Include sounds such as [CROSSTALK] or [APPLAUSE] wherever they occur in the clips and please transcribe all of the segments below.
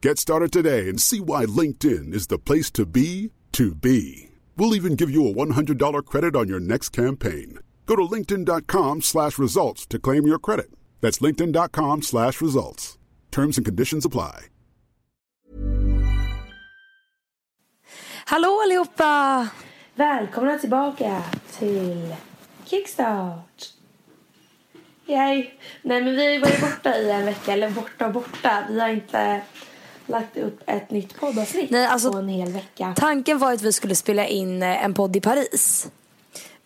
Get started today and see why LinkedIn is the place to be to be. We'll even give you a $100 credit on your next campaign. Go to linkedin.com slash results to claim your credit. That's linkedin.com slash results. Terms and conditions apply. Hallå allihopa! Välkomna tillbaka till Kickstart. Yay. Nej men vi var ju borta i en vecka, eller borta och borta. Vi har inte lagt upp ett nytt poddavsnitt Nej, alltså- på en hel vecka. Tanken var att vi skulle spela in eh, en podd i Paris.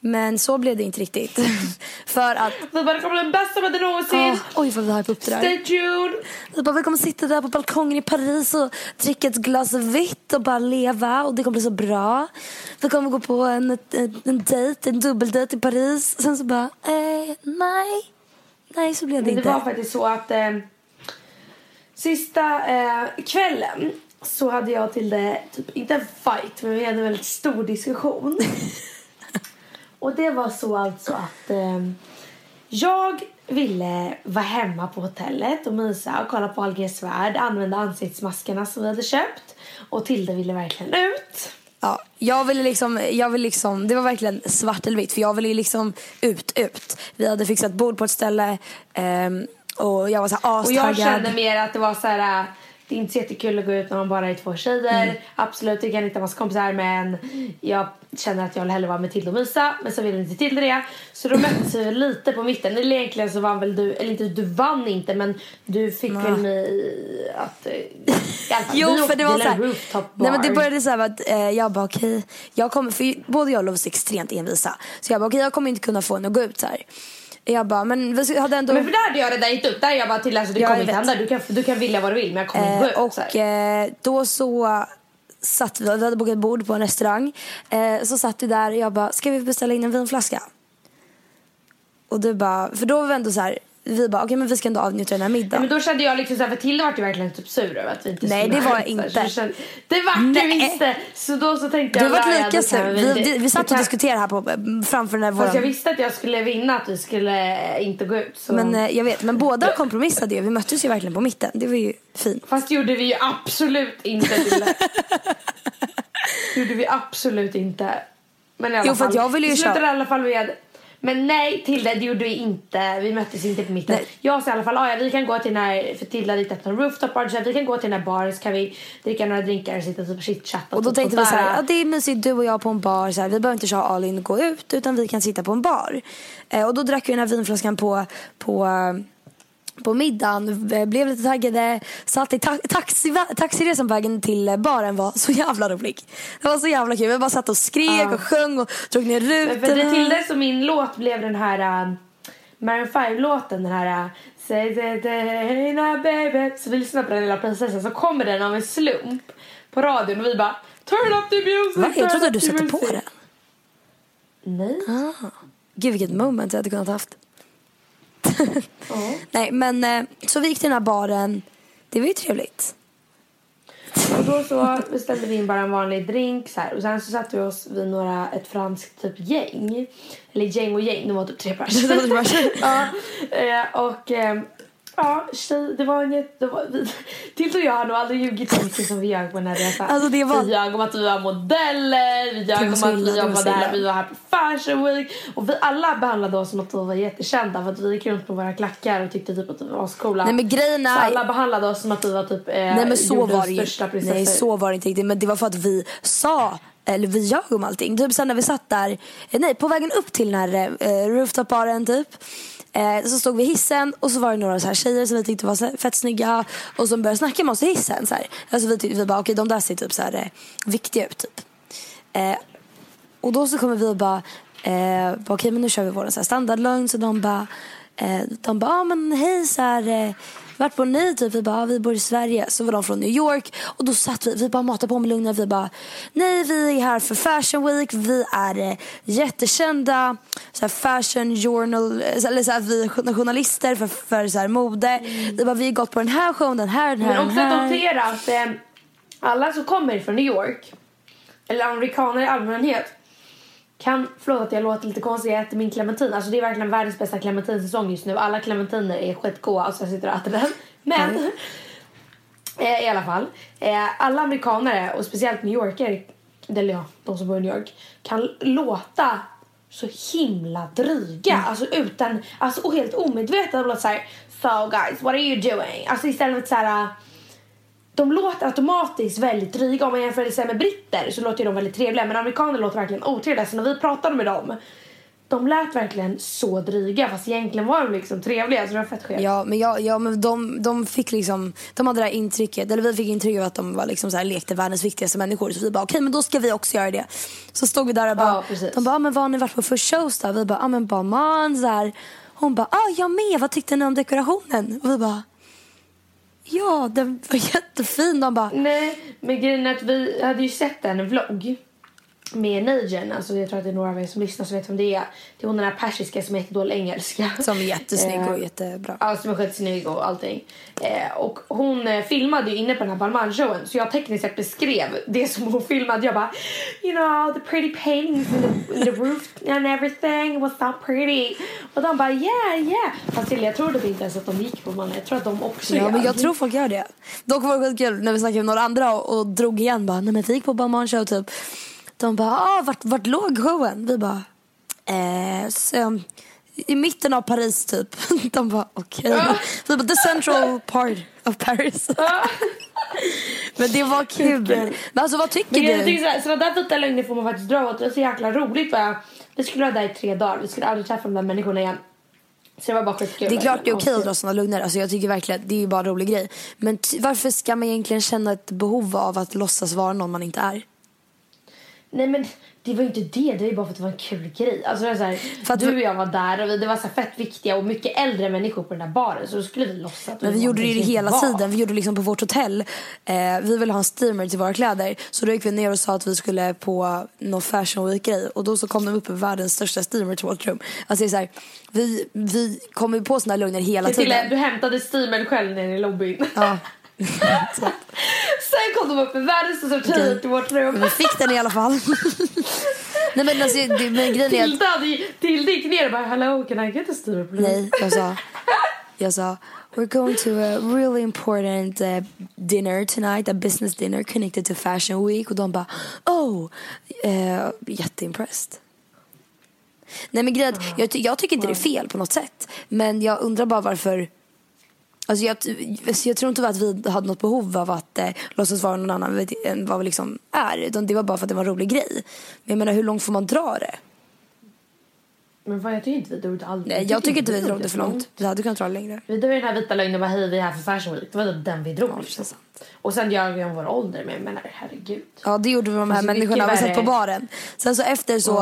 Men så blev det inte riktigt. [LAUGHS] För att... Vi bara, det kommer bli den bästa podden någonsin. Åh, oj vad vi har på uppdrag. Stay tuned. Vi bara, vi kommer sitta där på balkongen i Paris och dricka ett glas vitt och bara leva och det kommer bli så bra. Vi kommer gå på en, en, en dejt, en dubbeldejt i Paris. Sen så bara, eh, nej. Nej, så blev det det inte. var faktiskt så att eh, sista eh, kvällen så hade jag och Tilde, typ, inte en fight, men vi hade en väldigt stor diskussion. [LAUGHS] och det var så alltså att eh, jag ville vara hemma på hotellet och mysa och kolla på Ahlgrens värld, använda ansiktsmaskerna som vi hade köpt. Och Tilde ville verkligen ut. Ja, jag ville liksom, jag ville liksom, det var verkligen svart eller vitt för jag ville ju liksom ut, ut. Vi hade fixat bord på ett ställe ehm, och jag var så här Och jag astaggad. kände mer att det var så här. äh, Det är inte så jättekul att gå ut när man bara är två tjejer. Absolut, det kan inte vara massa kompisar men jag känner att jag vill hellre vara med Tilde och mysa. Men så ville inte Tilde det. Så då möttes vi lite på mitten. Eller egentligen så vann väl du, eller inte du vann inte men du fick väl mig att... alla fall, Jo för det var så här, nej men det började så här att eh, jag bara okej, jag kommer, för både jag och Lovisa är extremt envisa. Så jag bara okej jag kommer inte kunna få henne att gå ut så här. Jag bara men vi hade ändå Men för där hade jag redan gett upp. Där är jag bara till alltså det Ja, kommer inte hända. Du kan, du kan vilja vad du vill men jag kommer Eh, gå ut. så och här. eh, då så satt vi, vi hade bokat bord på en restaurang. Eh, så satt vi där och jag bara, ska vi beställa in en vinflaska? Och du bara, för då var vi ändå så här, vi bara, okej men vi ska ändå avnjuta den här middagen. men då kände jag liksom såhär, för Tilde vart ju verkligen typ sur över att vi inte Nej, det var jag inte. Så kände- det vart du visst Så då så tänkte Du jag, var "Ja, ja, lika sur. Vi, vi, vi satt och diskuterade här på, framför den här Fast jag våran... visste att jag skulle vinna, att vi skulle eh, inte gå ut. Så. Men eh, jag vet, men båda kompromissade ju. Vi möttes ju verkligen på mitten. Det var ju fint. Fast gjorde vi ju absolut inte Tilde. [LAUGHS] Gjorde vi absolut inte. Men i alla Jo, för fall. att jag ville ju det slutade i alla fall med Men nej, Tilde, det gjorde vi inte. Vi möttes inte på mitten. Nej. Jag sa i alla fall, "Ah, ja, vi kan gå till den här, för Tilde hade hittat en rooftop bar, så vi kan gå till den här baren så kan vi dricka några drinkar och sitta typ och chitchatta. Och då typ tänkte vi så här, ja, det är mysigt du och jag på en bar. Så här, vi behöver inte köra all in och gå ut utan vi kan sitta på en bar. Eh, och då drack vi den här vinflaskan på, på, på middagen. Blev lite taggade. Satt i ta taxi taxiresan på vägen till eh, baren var så jävla rolig. Det var så jävla kul. Vi bara satt och skrek och sjöng och drog ner Men för det rutorna. Tilde som min låt blev den här uh, Maroon 5-låten, den här uh, Say that hey now baby. Så vi lyssnade på den lilla prinsessan så kommer den av en slump på radion och vi bara Turn up the music! Va? Jag trodde du satte på music." den. Nej. Gud vilket moment jag hade kunnat haft. [LAUGHS] Nej men eh, så vi gick till den här baren. Det var ju trevligt. Och då så beställde vi in bara en vanlig drink så här. och sen så satte vi oss vid några, ett franskt typ gäng. Eller gäng och gäng, de var typ tre personer. [LAUGHS] ja, eh, och eh, ja, tjej, det var en jätte... Tilde och jag har nog aldrig ljugit så mycket som vi gör på den här resan. Alltså, det var- Vi ljög om att vi var modeller, vi ljög om att vi jobbade här, vi var här på fashion week. Och vi alla behandlade oss som att vi var jättekända för att vi gick runt på våra klackar och tyckte typ att vi var ascoola. Nej, men grejen är- Så alla behandlade oss som att vi var typ eh, Nej men så var det största prinsessor. Nej så var det inte riktigt. Men det var för att vi sa eller vi ljög om allting. Typ sen när vi satt där, eh, nej på vägen upp till den här eh, rooftop-baren typ. Eh, så stod vi i hissen och så var det några så här tjejer som vi tyckte var fett snygga och som började snacka med oss i hissen. Så här. Alltså vi, tyckte, vi bara okej de där ser typ så här eh, viktiga ut typ. Eh, och då så kommer vi och bara, eh, bara okej men nu kör vi vår standardlögn. Så de bara, eh, de bara, ah, men hej så här, eh, vart bor ni? Typ. Vi bara, ah, vi bor i Sverige. Så var de från New York. Och då satt vi, vi bara matade på med lögner. Vi bara, nej vi är här för Fashion Week. Vi är eh, jättekända så här, fashion journal, eh, eller så här, vi är jour- journalister för, för så här, mode. Vi bara, vi har gått på den här showen, den här, den här, Men också den att notera att eh, alla som kommer från New York, eller amerikaner i allmänhet, kan, förlåt att jag låter lite konstig, jag äter min clementin. Alltså det är verkligen världens bästa clementinsäsong just nu. Alla clementiner är skitgoda och så jag sitter och äter den. [LAUGHS] Men [LAUGHS] eh, i alla fall, eh, alla amerikanare och speciellt New Yorker, eller ja, de som bor i New York, kan låta så himla dryga. Alltså utan, alltså och helt omedvetet. De låter såhär, so guys what are you doing? Alltså istället för såhär de låter automatiskt väldigt dryga. Om man jämför det med britter så låter de väldigt trevliga. Men amerikaner låter verkligen otrevliga. Så när vi pratade med dem, de lät verkligen så dryga. Fast egentligen var de liksom trevliga. Så det var fett skevt. Ja, men, ja, ja, men de, de fick liksom, de hade det här intrycket, eller vi fick intrycket av att de var liksom så här, lekte världens viktigaste människor. Så vi bara, okej men då ska vi också göra det. Så stod vi där och bara, Ja, de bara, ah, men vad har ni varit på för shows då? Vi bara, ja ah, men Balmain så här. Hon bara, ah jag med, vad tyckte ni om dekorationen? Och vi bara, ja den var jättefin. De bara, Nej, men grejen är att vi hade ju sett en vlogg med Najen. Alltså jag tror att det är några av er som lyssnar som vet vem det är. Det är hon den här persiska som är jättedålig engelska. som är jättesnygg och Eh, jättebra. Ja, som är skitsnygg och allting. Eh, och hon eh, filmade ju inne på den här Balmain-showen så jag tekniskt sett beskrev det som hon filmade. Jag bara, you know, the pretty paintings in the, the roof and everything was so pretty. Och de bara, yeah, yeah. Fast till, jag trodde inte ens att de gick på Balmain. Jag tror att de också Ja, gör. men jag tror folk gör det. Dock var det skitkul när vi snackade med några andra och, och drog igen bara, nej men vi gick på Balmain show typ. De bara, ah, vart, vart låg showen? Vi bara, eh, så, i mitten av Paris typ. [LAUGHS] De bara, okej. Vi bara, the central part of Paris. [LAUGHS] men det var kul. Men alltså vad tycker Men jag du? tycker såhär, sådana där vita lögner får man faktiskt dra åt. Det är så jäkla roligt. Bara. Vi skulle vara där i tre dagar. Vi skulle aldrig träffa de där människorna igen. Så det var bara skitkul. Det är klart det är okej att dra sådana lögner. Alltså jag tycker verkligen att det är bara en rolig grej. Men varför ska man egentligen känna ett behov av att låtsas vara någon man inte är? Nej men det var ju inte det, det var ju bara för att det var en kul grej. Alltså det var så här, För att du och jag var där och vi, det var så fett viktiga och mycket äldre människor på den där baren så då skulle vi låtsas att Men vi gjorde det hela var. tiden. Vi gjorde det liksom på vårt hotell. Eh, vi ville ha en steamer till våra kläder. Så då gick vi ner och sa att vi skulle på någon fashion week grej. Och då så kom de upp med världens största steamer till vårt rum. Alltså det är så här, vi, vi kommer ju på här lögner hela tiden. du hämtade steamern själv nere i lobbyn. Ja. [LAUGHS] [LAUGHS] Sen kom de upp med världens största tjej till vårt rum. Men vi fick den i alla fall. [LAUGHS] Nej men alltså, det, men grejen är att Tilda, gick ner och bara hello can I get a steamer please? Nej, jag sa, jag sa We're going to a really important uh, dinner tonight, a business dinner connected to fashion week. Och de bara, oh, uh, jätteimpressed. Nej men grejen, att jag, jag tycker inte det är fel på något sätt. Men jag undrar bara varför Alltså jag, alltså jag tror inte att vi hade något behov av att eh, låtsas vara någon annan än vad vi liksom är. Utan det var bara för att det var en rolig grej. Men jag menar hur långt får man dra det? Men fan, jag tycker inte vi drog det alldeles. Nej, jag tycker inte vi drog det för långt. Vi hade kunnat dra det längre. Vi drog den här vita lögnen bara hej vi är här för Fashion Week. Det var den vi drog. Ja, liksom. Och sen ljög vi om vår ålder men jag menar herregud. Ja det gjorde vi med de här Alltså, människorna vi värre. på baren. Sen så efter så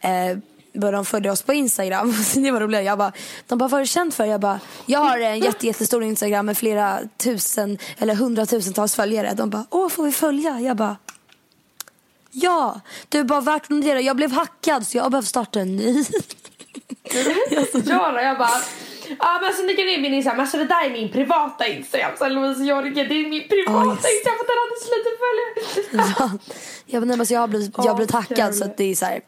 eh, började de följa oss på Instagram. [LAUGHS] det var roligt. Jag bara, de bara, vad är du känd för? Jag bara, jag har en jätte, jättestor Instagram med flera tusen eller hundratusentals följare. De bara, åh får vi följa? Jag bara, ja. Du bara värt att notera. Jag blev hackad så jag behöver starta en ny. [LAUGHS] ja då, jag bara Ja men så ni kan in min Instagram, alltså det där är min privata Instagram. Så Louise Jorge, det är min privata just det. Instagram för den hade slutat följa. Ja. [LAUGHS] jag nej, men alltså, jag har blivit, jag har blivit hackad så kul. att det är så här,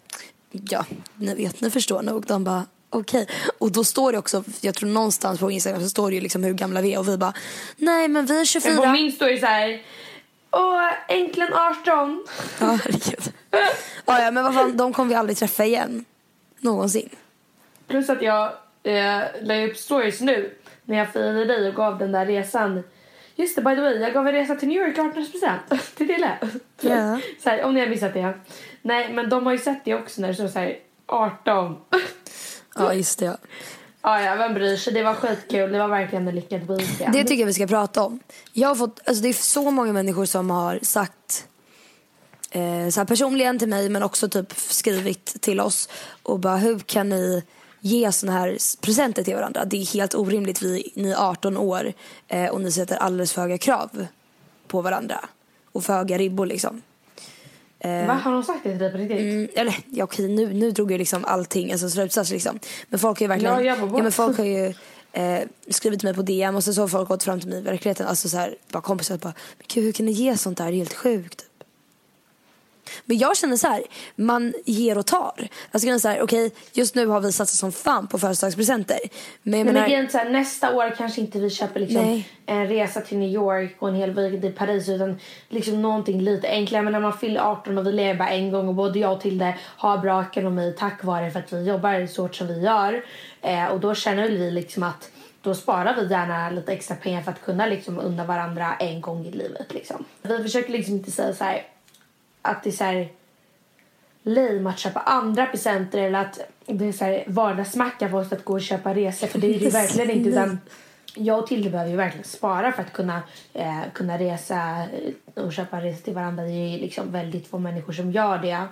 ja, ni vet, ni förstår nog. De bara, okej. Och då står det också, jag tror någonstans på Instagram så står det ju liksom hur gamla vi är och vi bara, nej men vi är 24. Men på min story så här. Åh, änklen 18. Ja, herregud. Ja, ja, men vad fan, de kommer vi aldrig träffa igen. Någonsin. Plus att jag eh, la upp stories nu när jag firade dig och gav den där resan. Just det, by the way, jag gav en resa till New York 18% [LAUGHS] till Dille. Ja. Så här, om ni har missat det. Nej, men de har ju sett det också när det står så här 18. Ja, just det. Ja. Ja, ja, vem bryr sig? Det var skitkul. Det var verkligen en lyckad weekend. Det tycker jag vi ska prata om. Jag har fått, alltså det är så många människor som har sagt eh, så här personligen till mig men också typ skrivit till oss och bara hur kan ni ge såna här presenter till varandra? Det är helt orimligt. Vi, ni är 18 år eh, och ni sätter alldeles för höga krav på varandra. Och för höga ribbor liksom. Va, har de sagt det till dig på riktigt? Mm, eller ja, okej, nu, nu drog jag liksom allting, alltså slutsats liksom. Men folk har ju verkligen, Ja, jag bort. men folk har ju eh, skrivit till mig på DM och så har folk gått fram till mig i verkligheten, alltså så här, bara kompisar bara, men gud hur kan ni ge sånt där, det är helt sjukt. Men jag känner så här, man ger och tar. Alltså så här, okej, just nu har vi satsat som fan på födelsedagspresenter. Men jag Men menar, är så här, nästa år kanske inte vi köper liksom Nej. en resa till New York och en hel weekend till Paris utan liksom någonting lite enklare. Men när man fyller 18 och vi lever bara en gång och både jag och Tilde har bra ekonomi tack vare för att vi jobbar så hårt som vi gör. Eh, och då känner vi liksom att då sparar vi gärna lite extra pengar för att kunna liksom unna varandra en gång i livet. Liksom. Vi försöker liksom inte säga så här att det är så här lame att köpa andra presenter eller att det är så här vardagsmacka för oss att gå och köpa resor för det är det verkligen inte utan jag och Tilde behöver ju verkligen spara för att kunna, eh, kunna resa eh, och köpa resor till varandra. Det är liksom väldigt få människor som gör det.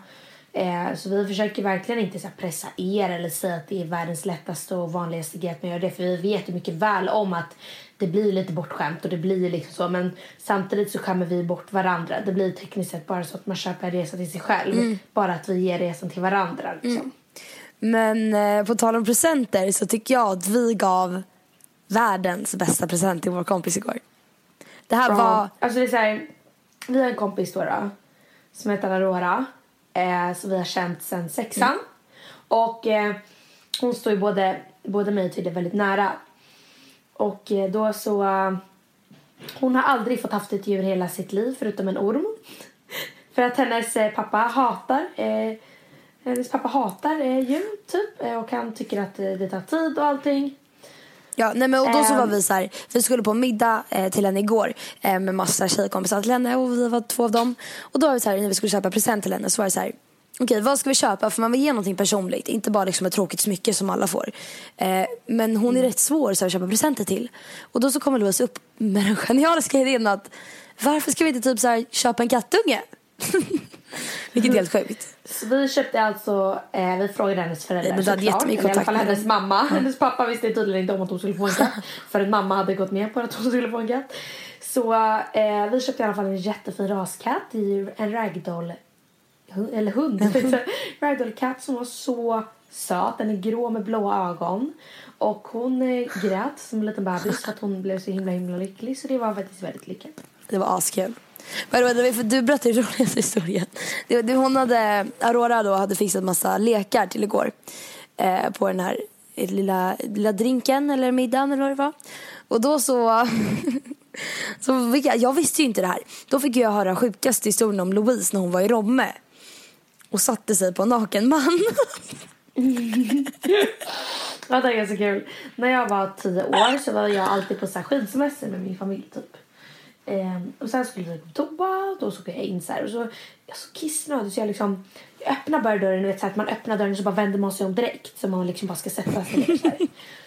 Eh, så vi försöker verkligen inte så här, pressa er eller säga att det är världens lättaste och vanligaste grej att man gör det. För vi vet ju mycket väl om att det blir lite bortskämt och det blir liksom så. Men samtidigt så skämmer vi bort varandra. Det blir tekniskt sett bara så att man köper en resa till sig själv. Bara att vi ger resan till varandra liksom. men eh, på tal om presenter så tycker jag att vi gav världens bästa present till vår kompis igår. Det här var, Ja, Alltså det är så här, vi har en kompis då, då som heter Aurora. Eh, som vi har känt sedan sexan. Och eh, hon står ju både, både mig och Tilde väldigt nära. Och eh, då så... eh, hon har aldrig fått haft ett djur hela sitt liv förutom en orm. [LAUGHS] För att hennes eh, pappa hatar eh, hennes pappa hatar eh, djur typ och han tycker att det tar tid och allting. Ja, nej men och då så Ehm. var vi så här, vi skulle på middag eh, till henne igår eh, med massa tjejkompisar till henne och vi var två av dem. Och då var vi så här, när vi skulle köpa present till henne så var det så här, okej vad ska vi köpa? För man vill ge någonting personligt, inte bara liksom ett tråkigt smycke som alla får. Eh, men hon är rätt svår så här, att köpa presenter till. Och då så kommer Louise upp med den genialiska idén att varför ska vi inte typ så här, köpa en kattunge? [LAUGHS] Vilket är helt sjukt. Så vi köpte alltså, eh, vi frågade hennes föräldrar men hade såklart. jättemycket Eller i alla fall hennes mamma. Hennes pappa visste tydligen inte om att hon skulle få en katt. [LAUGHS] för en mamma hade gått med på att hon skulle få en katt. Så eh, vi köpte i alla fall en jättefin raskatt. Det är ju en ragdoll, eller hund. [LAUGHS] ragdoll katt som var så söt. Den är grå med blåa ögon. Och hon eh, grät som en liten bebis för att hon blev så himla himla lycklig. Så det var faktiskt väldigt lyckat. Det var askul. Men du berättade den [LAUGHS] roligaste historien. Det, det, hon hade, Aurora då hade fixat massa lekar till igår. Eh, på den här lilla, lilla drinken eller middagen eller vad det var. Och då så... [LAUGHS] så jag, jag visste ju inte det här. Då fick jag höra sjukaste historien om Louise när hon var i Romme. Och satte sig på en naken man. [LAUGHS] Det är ganska kul. När jag var tio år så var jag alltid på så här skidsemester med min familj typ. Ehm, och sen skulle vi på toa då såg jag in så här och så jag så kissnödig så jag liksom jag öppnade bara dörren, vet så här, att man öppnar dörren så bara vänder man sig om direkt så man liksom bara ska sätta sig ner så här.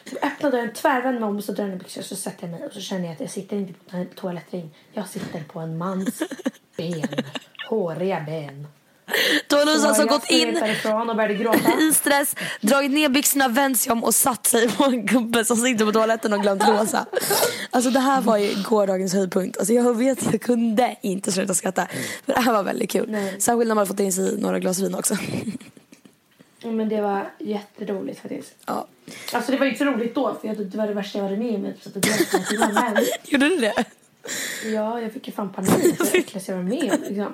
Så jag öppnar dörren, tvärvänder mig om och så dörren är byxor så sätter jag mig och så känner jag att jag sitter inte på en toalettring. Jag sitter på en mans ben. Håriga ben. Då har Louise Så alltså gått in [LAUGHS] i stress, dragit ner byxorna, vänt sig om och satt sig på en gubbe som sitter på toaletten och glömt låsa. Alltså det här var ju gårdagens höjdpunkt. Alltså jag vet att jag kunde inte sluta skratta. För det här var väldigt kul. Nej. Särskilt när man fått in sig några glas vin också. Men det var jätteroligt faktiskt. Ja. Alltså det var inte så roligt då för jag, det var det värsta jag varit med om. Så att det var Gjorde du det? ja, jag fick ju fan panik. Det var det jag varit med om. Liksom.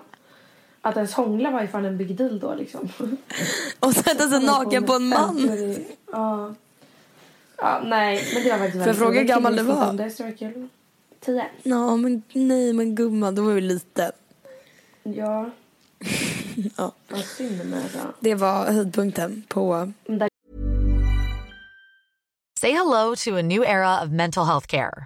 Att ens hångla var ju fan en big deal då liksom. [LAUGHS] Och sätta sig naken på en man. Ja. Ja, nej, men det var faktiskt Får jag fråga hur gammal du var? Det så var kul. Tio. Ja men nej men gumman, då var vi liten. Ja. [LAUGHS] Ja. Vad synd med det. Det var höjdpunkten på Men där Say hello to a new era of mental health care.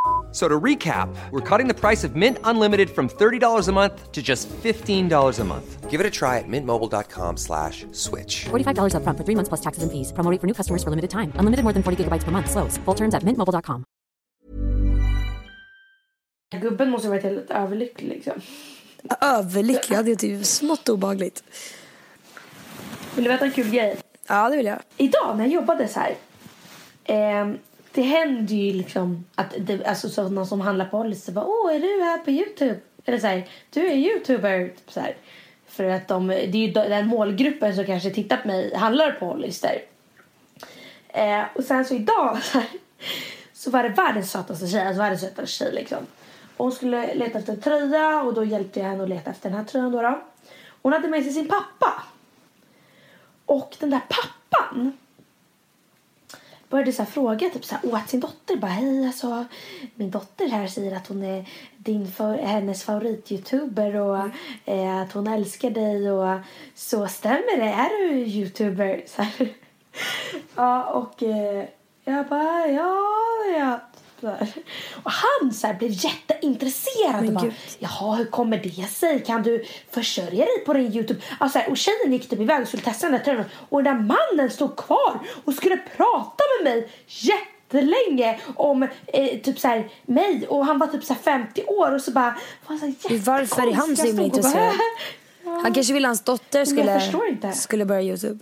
So to recap, we're cutting the price of Mint Unlimited from $30 a month to just $15 a month. Give it a try at mintmobile.com slash switch. $45 upfront for three months plus taxes and fees. Promo rate for new customers for limited time. Unlimited more than 40 gigabytes per month. Slows. Full terms at mintmobile.com. Gubben måste ha varit helt överlycklig liksom. överlycklig. Ja, det är typ smått obagligt. Vill du veta en kul grej? Ja, det vill jag. Idag när jag jobbade så här. Eh, det händer ju liksom att det, alltså sådana som handlar på Hollis så typ bara åh är du här på Youtube? Eller så här, du är youtuber. Typ så här. För att de, det är ju den målgruppen som kanske tittar på mig handlar på Hollis där. Eh, och sen så idag [LAUGHS] så, här, så var det världens sötaste tjej, alltså världens sötaste tjej liksom. Och hon skulle leta efter en tröja och då hjälpte jag henne att leta efter den här tröjan då. då. Hon hade med sig sin pappa. Och den där pappan började så fråga typ så här, åt sin dotter. Bara, Hej, alltså, min dotter här säger att hon är din för, hennes favorit-youtuber och eh, att hon älskar dig. Och så stämmer det? Är du youtuber? [LAUGHS] Så här. ja, och eh, jag bara, ja, ja. Här. Och han så här, blev jätteintresserad. Men bara, gud. Jaha, hur kommer det sig? Kan du försörja dig på din Youtube? Alltså, och tjejen gick typ iväg och skulle testa den där tröjan. Och den där mannen stod kvar och skulle prata med mig jättelänge om eh, typ så här, mig och han var typ så här 50 år och så bara var så här Varför är han så himla intresserad? Han kanske ville hans dotter skulle, skulle börja Youtube.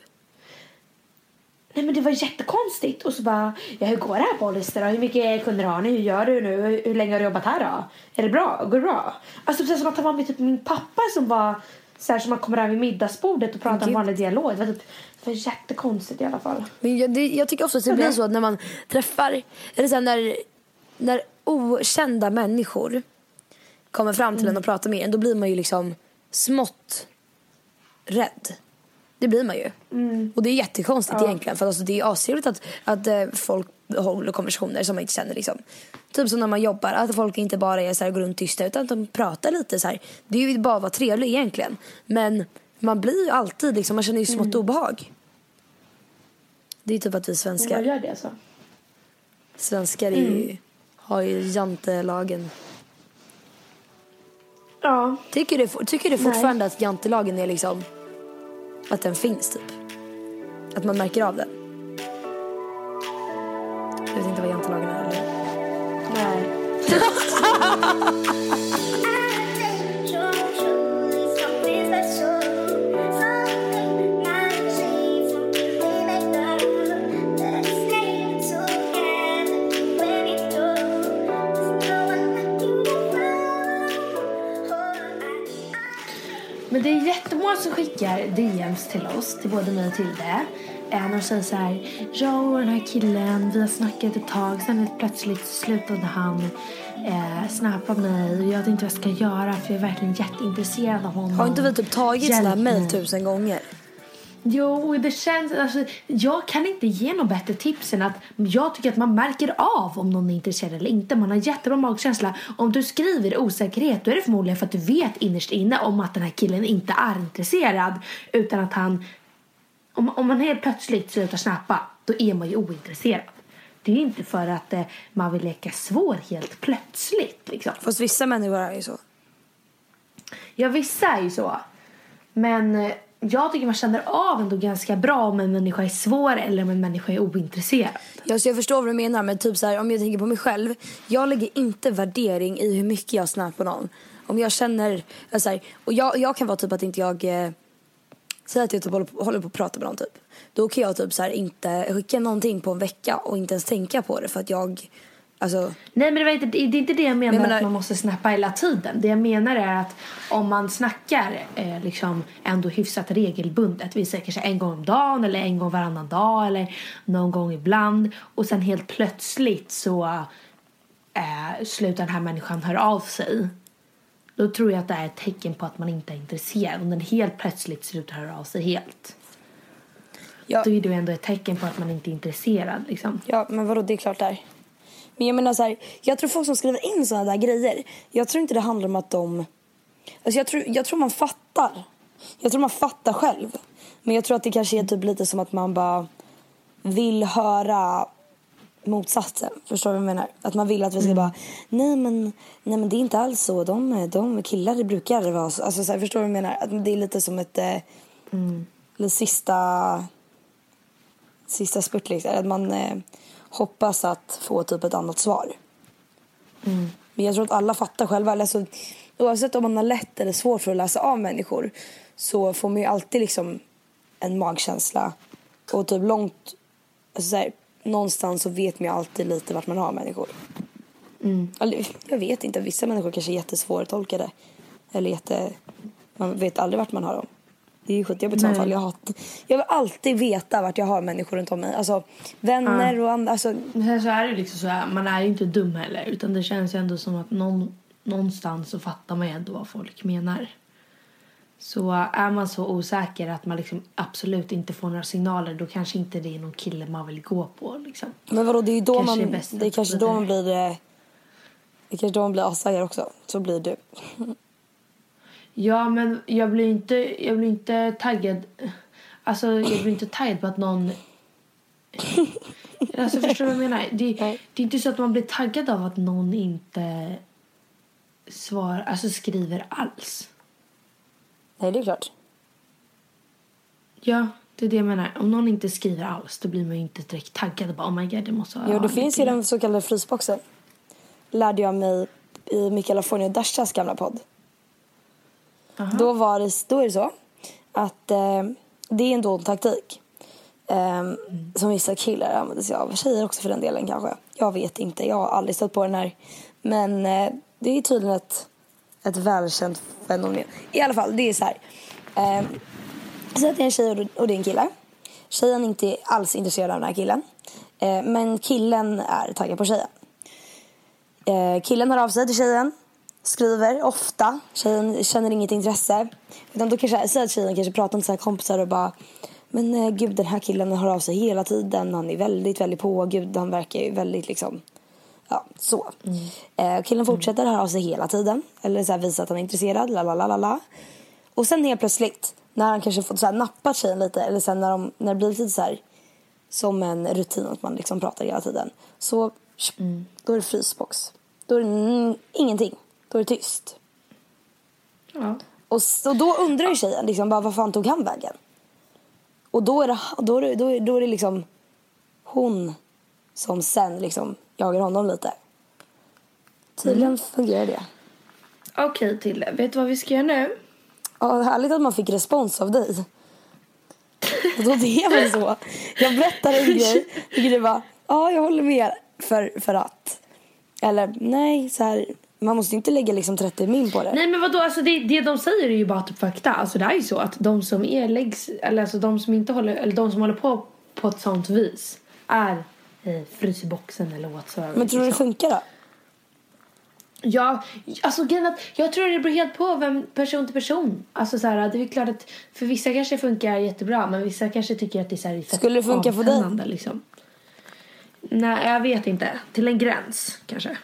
Nej men det var jättekonstigt och så bara, ja hur går det här på Hollister då? Hur mycket kunder har ni? Hur gör du nu? Hur, hur länge har du jobbat här då? Är det bra? Går det bra? Alltså precis som att han var med typ min pappa som var så här som man kommer över vid middagsbordet och pratar om vanlig dialog. Det var, typ, det var jättekonstigt i alla fall. Men jag, det, jag tycker ofta att det blir så att när man träffar, eller så här, när, när okända människor kommer fram till en och pratar med en, då blir man ju liksom smått rädd. Det blir man ju. Och det är jättekonstigt egentligen för alltså, det är astrevligt att, att eh, folk håller konversationer som man inte känner liksom. Typ som när man jobbar, att folk inte bara är så här, går runt tysta utan att de pratar lite så här. Det är ju bara att vara trevlig egentligen. Men man blir ju alltid liksom, man känner ju smått obehag. Det är typ att vi svenskar, gör det alltså? svenskar är ju, har ju jantelagen. Ja. Tycker du, tycker du fortfarande att jantelagen är liksom, att den finns typ? Att man märker av den? Jag vet inte vad jantelagen är eller? Nej. [LAUGHS] som skickar DMs till oss, till både mig och Tilde. Eh, när de säger så här, jag och den här killen, vi har snackat ett tag, sen helt plötsligt slutade han eh, snappa mig och jag vet inte vad jag ska göra för jag är verkligen jätteintresserad av honom. Har inte vi typ tagit sådana här mejl tusen gånger? Jo, det känns... Alltså, jag kan inte ge något bättre tips än att jag tycker att man märker av om någon är intresserad eller inte. Man har jättebra magkänsla. Om du skriver osäkerhet då är det förmodligen för att du vet innerst inne om att den här killen inte är intresserad. Utan att han... Om, om man helt plötsligt slutar snappa, då är man ju ointresserad. Det är inte för att eh, man vill leka svår helt plötsligt. Liksom. Fast vissa människor är ju så. Ja, vissa är ju så. Men eh, jag tycker man känner av ändå ganska bra om en människa är svår eller om en människa är ointresserad. Ja, så jag förstår vad du menar, men typ så här, om jag tänker på mig själv. Jag lägger inte värdering i hur mycket jag snär på någon. Om jag känner, eh, så här, och jag, jag kan vara typ att inte jag, eh, säger att jag typ håller, på, håller på att prata med någon typ. Då kan jag typ så här, inte skicka någonting på en vecka och inte ens tänka på det för att jag, alltså. Nej men det, var inte, det är inte det jag menar, Men jag menar- att man måste snappa hela tiden. Det jag menar är att om man snackar eh, liksom ändå hyfsat regelbundet. Vi säger kanske en gång om dagen eller en gång varannan dag eller någon gång ibland. Och sen helt plötsligt så eh, slutar den här människan höra av sig. Då tror jag att det är ett tecken på att man inte är intresserad. Om den helt plötsligt slutar höra av sig helt. Ja, Då är det ändå ett tecken på att man inte är intresserad liksom. ja men vadå, det är klart där. Men jag menar så här, jag tror folk som skriver in sådana där grejer, jag tror inte det handlar om att de, alltså jag tror, jag tror man fattar. Jag tror man fattar själv. Men jag tror att det kanske är typ lite som att man bara vill höra motsatsen. Förstår du vad jag menar? Att man vill att vi ska bara, nej men, nej men det är inte alls så. De, de killar brukar vara så. Alltså, så här, förstår du vad jag menar? Att det är lite som ett, eh, lite sista, sista spurt liksom. Att man eh, hoppas att få typ ett annat svar. Men jag tror att alla fattar själva. Alltså, oavsett om man har lätt eller svårt för att läsa av människor så får man ju alltid liksom en magkänsla. Och typ långt, alltså så här, någonstans så vet man ju alltid lite vart man har människor. Eller, jag vet inte, vissa människor kanske är jättesvårtolkade. Eller jätte, man vet aldrig vart man har dem. Det är ju skitjobbigt Nej. fall. Jag, jag vill alltid veta vart jag har människor runt om mig. Alltså vänner och andra. Alltså, Men sen så är det liksom så här, man är ju inte dum heller. Utan det känns ju ändå som att någon, någonstans så fattar man ju ändå vad folk menar. Så är man så osäker att man liksom absolut inte får några signaler då kanske inte det är någon kille man vill gå på liksom. Men vadå, det är ju då Kanske man, det är kanske då man blir, eh, det är kanske då man blir ashajar också. Så blir du. Ja men jag blir inte, jag blir inte taggad. Alltså jag blir inte taggad på att någon Alltså förstår du vad jag menar? Det, [LAUGHS] det är inte så att man blir taggad av att någon inte svar, alltså skriver alls. Nej, det är klart. Ja, Det är det jag menar. Om någon inte skriver alls då blir man inte direkt taggad. Bara, oh my god, det måste vara... Jo, det finns ju den så kallade frysboxen. Lärde jag mig i Mikaela Forni och Dashas gamla podd. Då, var det, då är det så att eh, det är en dold taktik. Eh, Som vissa killar använder sig av. Tjejer också för den delen kanske. Jag vet inte, jag har aldrig stött på den här. Men eh, det är tydligen ett, ett välkänt fenomen. I alla fall, det är så här. Eh, så att det är en tjej och- och det är en kille. Tjejen är inte alls intresserad av den här killen. Eh, men killen är taggad på tjejen. Eh, killen hör av sig till tjejen. Skriver ofta. Tjejen känner inget intresse. Utan då kanske, säg att tjejen kanske pratar med sina kompisar och bara Men eh, gud den här killen hör av sig hela tiden. Han är väldigt, väldigt på. Gud han verkar ju väldigt liksom Ja, så. Eh, killen fortsätter höra av sig hela tiden. Eller så här, visa att han är intresserad. La, la, la, la, la. Och sen helt plötsligt när han kanske fått så här, nappat tjejen lite. Eller sen när, de, när det blir lite så här som en rutin att man liksom pratar hela tiden. Så då är det frysbox. Då är det mm, ingenting. Då är det tyst. Ja. Och, så då undrar ju tjejen liksom bara, vad fan tog han vägen? Och då är det, då är det, då är, då är det liksom hon som sen liksom jagar honom lite. Tydligen fungerar det. Okej, Tille. Vet du vad vi ska göra nu? Ja, härligt att man fick respons av dig. Och då det är väl så. Jag berättar en grej. Vilket du bara, ja jag håller med för, för att. Eller nej, så här. Man måste inte lägga liksom 30 min på det. Nej men vadå, alltså det, det de säger är ju bara typ fakta. Alltså det är ju så att de som är läggs, eller alltså de som inte håller, eller de som håller på på ett sånt vis är i frysboxen eller whatsoever. Men tror du det liksom. funkar då? Ja, alltså grejen jag tror det beror helt på vem person till person. Alltså så här, det är klart att för vissa kanske funkar jättebra men vissa kanske tycker att det är så här fett Skulle det funka för dig? Liksom. Nej, jag vet inte. Till en gräns kanske.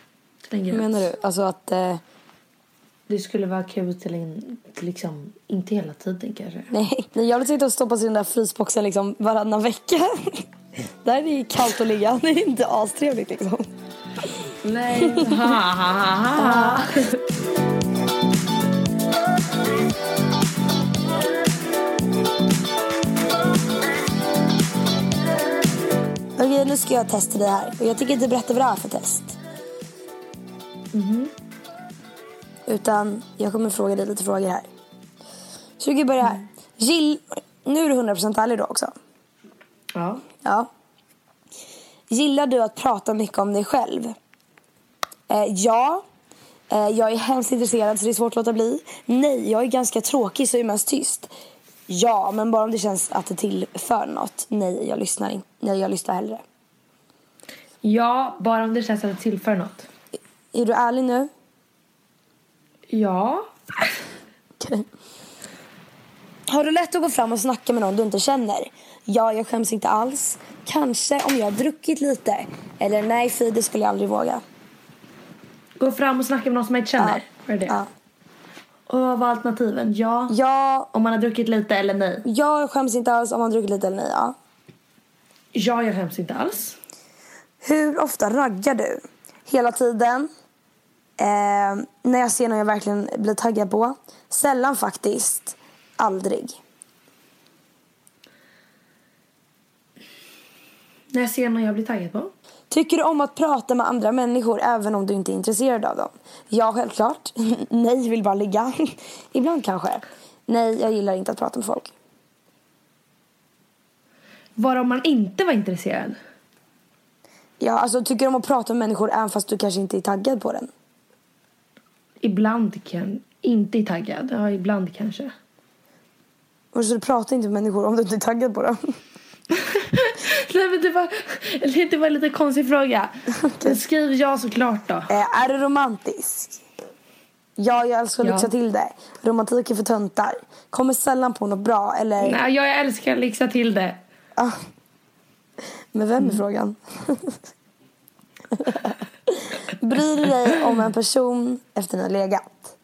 Till en Hur menar du? Alltså att... Eh, Det skulle vara kul till en, till liksom, inte hela tiden kanske. nej, nej, jag vill sitta och stoppas i den där frysboxen liksom varannan vecka. [LAUGHS] Där är det ju kallt att ligga. Det är inte astrevligt liksom. Nej. ha, ha, ha, ha. Okej, nu ska jag testa det här. Och jag tänker inte berätta vad det är för test. Utan jag kommer fråga dig lite frågor här. Så vi kan börja här. Gill... Nu är du 100% ärlig då också. Ja. Ja. Gillar du att prata mycket om dig själv? Eh, ja. Eh, jag är hemskt intresserad så det är svårt att låta bli. Nej, jag är ganska tråkig så jag är mest tyst. Ja, men bara om det känns att det tillför något. Nej, jag lyssnar, in- nej, jag lyssnar hellre. ja, bara om det känns att det tillför något. Är du ärlig nu? Ja. Okej. Har du lätt att gå fram och snacka med någon du inte känner? Ja, jag skäms inte alls. Kanske om jag har druckit lite. Eller nej, fy, det skulle jag aldrig våga. Gå fram och snacka med någon som jag inte känner. Var det det? Ja. Och vad var alternativen? Ja. Ja, Om man har druckit lite eller nej? jag skäms inte alls om man har druckit lite eller nej. Ja. Ja, jag skäms inte alls. Hur ofta raggar du? Hela tiden. Eh, när jag ser någon jag verkligen blir taggad på. Sällan faktiskt. Aldrig. När jag ser någon jag blir taggad på. Tycker du om att prata med andra människor även om du inte är intresserad av dem? Ja, självklart. [LAUGHS] Nej, vill bara ligga. [LAUGHS] Ibland kanske. Nej, jag gillar inte att prata med folk. Var om man inte var intresserad? Ja, alltså tycker du om att prata med människor även fast du kanske inte är taggad på den? Ibland kan... Inte är taggad. Ja, ibland kanske. Och så du pratar inte med människor om du inte är taggad på dem? [LAUGHS] Nej, men det var, det var en lite konstig fråga. Men Skriv ja såklart då. Eh, är du romantisk? Ja, jag älskar att Ja. lyxa till det. Romantik är för töntar. Kommer sällan på något bra eller... Nej, jag älskar att lyxa till det. Ah. Men vem är frågan? [LAUGHS] Bryr du dig om en person efter ni har legat?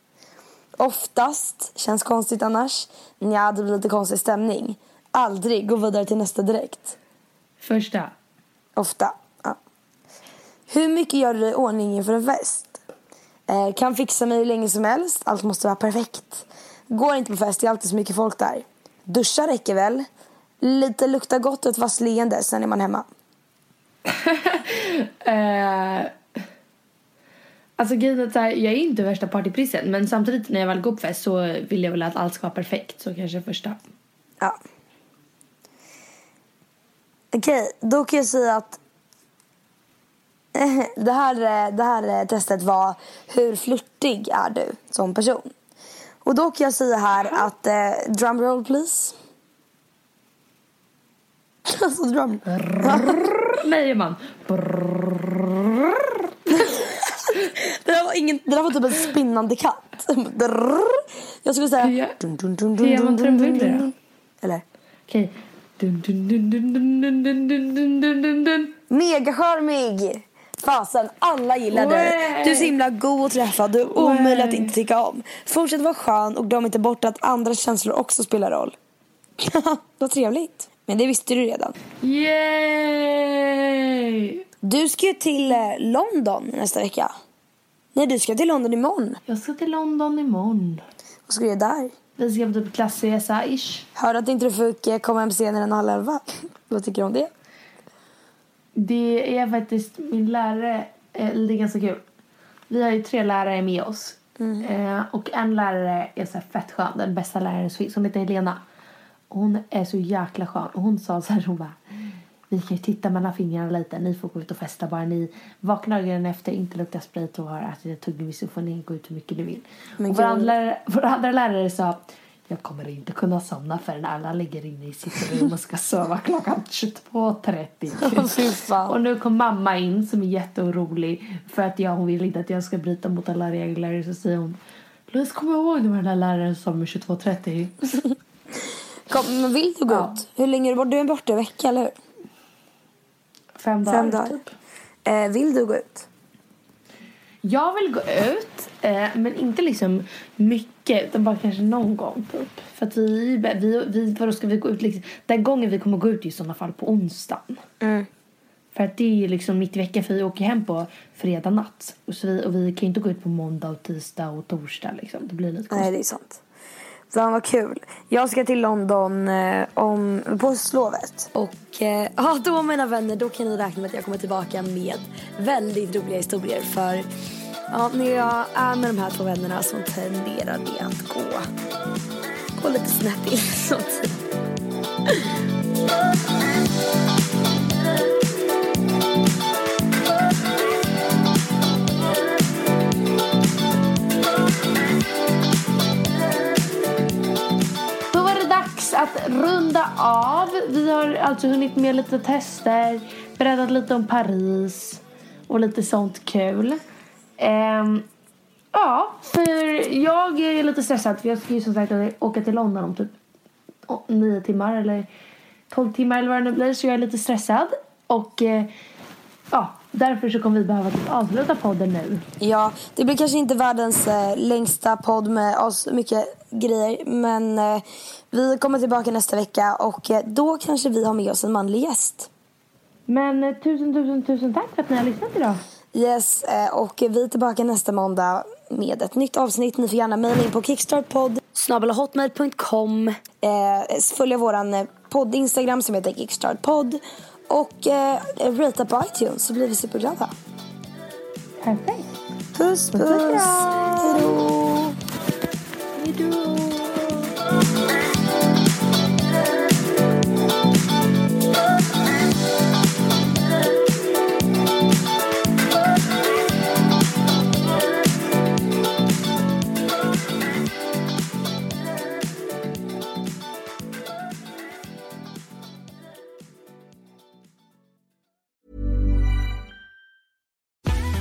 Oftast. Känns konstigt annars. Nja, det blir lite konstig stämning. Aldrig. Gå vidare till nästa direkt. Första. Ofta. Ja. Hur mycket gör du dig i ordning inför en fest? Eh, kan fixa mig hur länge som helst. Allt måste vara perfekt. Går inte på fest, det är alltid så mycket folk där. Duscha räcker väl. lite lukta gott och ett vasst leende, sen är man hemma. [LAUGHS] Eh, alltså grejen är att här, jag är inte värsta partyprissen men samtidigt när jag väl går på fest så vill jag väl att allt ska vara perfekt. Så kanske första. Ja. Okej, då kan jag säga att [LAUGHS] det här, det här testet var hur flörtig är du som person? Och då kan jag säga här att eh, drumroll please. [LAUGHS] Alltså drum. Nej man. [LAUGHS] Det där var, ingen, det där var typ en spinnande katt. Jag skulle säga... Hur gör- dun, dun, dun, hur gör dun, man dun. Eller? Okej. Dun, dun, dun, dun, dun, dun, dun, dun, dun, dun, dun, dun. Megacharmig! Fasen, alla gillar dig. Du är så himla god att träffa. Du är omöjlig att inte tycka om. Fortsätt vara skön och glöm inte bort att andra känslor också spelar roll. Vad trevligt. Men det visste du redan. Yay! Du ska ju till eh, London nästa vecka. Nej, du ska till London imorgon. Jag ska till London imorgon. Vad ska du göra där? Vi ska på typ klassresa ish. Hörde att inte du fick komma hem senare än halv elva. [LAUGHS] Vad tycker du om det? Det är faktiskt min lärare, eh, det är ganska kul. Vi har ju tre lärare med oss. Eh, och en lärare är så här fett skön, den bästa läraren som finns. Hon heter Helena. Hon är så jäkla skön. Och hon sa så här, hon bara vi kan ju titta mellan fingrarna lite. Ni får gå ut och festa bara ni vaknar ögonen efter, inte luktar sprit och har ätit ett tuggummi så får ni gå ut hur mycket ni vill. Men och vår andra, lärare, vår andra lärare sa jag kommer inte kunna somna förrän alla ligger inne i sitt rum och ska sova klockan 22.30. [LAUGHS] Fy fan. Och nu kom mamma in som är jätteorolig för att jag, hon vill inte att jag ska bryta mot alla regler. Så säger hon Louise kom ihåg när den där läraren som är 22.30. [LAUGHS] Kom, men vill du gå Ja. ut? Hur länge? Du är borta en vecka, eller hur? Fem dagar. Fem dagar. Typ. Eh, vill du gå ut? Jag vill gå ut, eh, men inte liksom mycket, utan bara kanske någon gång typ. För att vi, vi, vi vadå ska vi gå ut liksom, den gången vi kommer gå ut är i sådana fall på onsdagen. För att det är liksom mitt i veckan för vi åker hem på fredag natt. Och, så vi, och vi kan ju inte gå ut på måndag och tisdag och torsdag liksom. Det blir lite konstigt. Nej, det är sant. Fan vad kul. Jag ska till London eh, om, på slovet. Och eh, [LAUGHS] ja, då mina vänner, då kan ni räkna med att jag kommer tillbaka med väldigt roliga historier. För ja, när jag är med de här två vännerna så tenderar det att gå, gå lite snett in. [LAUGHS] dags att runda av. Vi har alltså hunnit med lite tester, berättat lite om Paris och lite sånt kul. Um, ja, för jag är lite stressad för jag ska ju som sagt åka till London om typ nio timmar eller tolv timmar eller vad det nu blir så jag är lite stressad. Och eh, ja, därför så kommer vi behöva typ avsluta podden nu. Ja, det blir kanske inte världens eh, längsta podd med oss mycket grejer. Men eh, vi kommer tillbaka nästa vecka och eh, då kanske vi har med oss en manlig gäst. Men eh, tusen, tusen, tusen tack för att ni har lyssnat idag. Yes, eh, och vi är tillbaka nästa måndag med ett nytt avsnitt. Ni får gärna mejla in på kickstartpodd snabelahotmail.com eh, Följa våran podd Instagram som heter kickstartpodd och eh, rata på iTunes så blir vi superglada. Perfekt. Puss puss! och kram. Hejdå!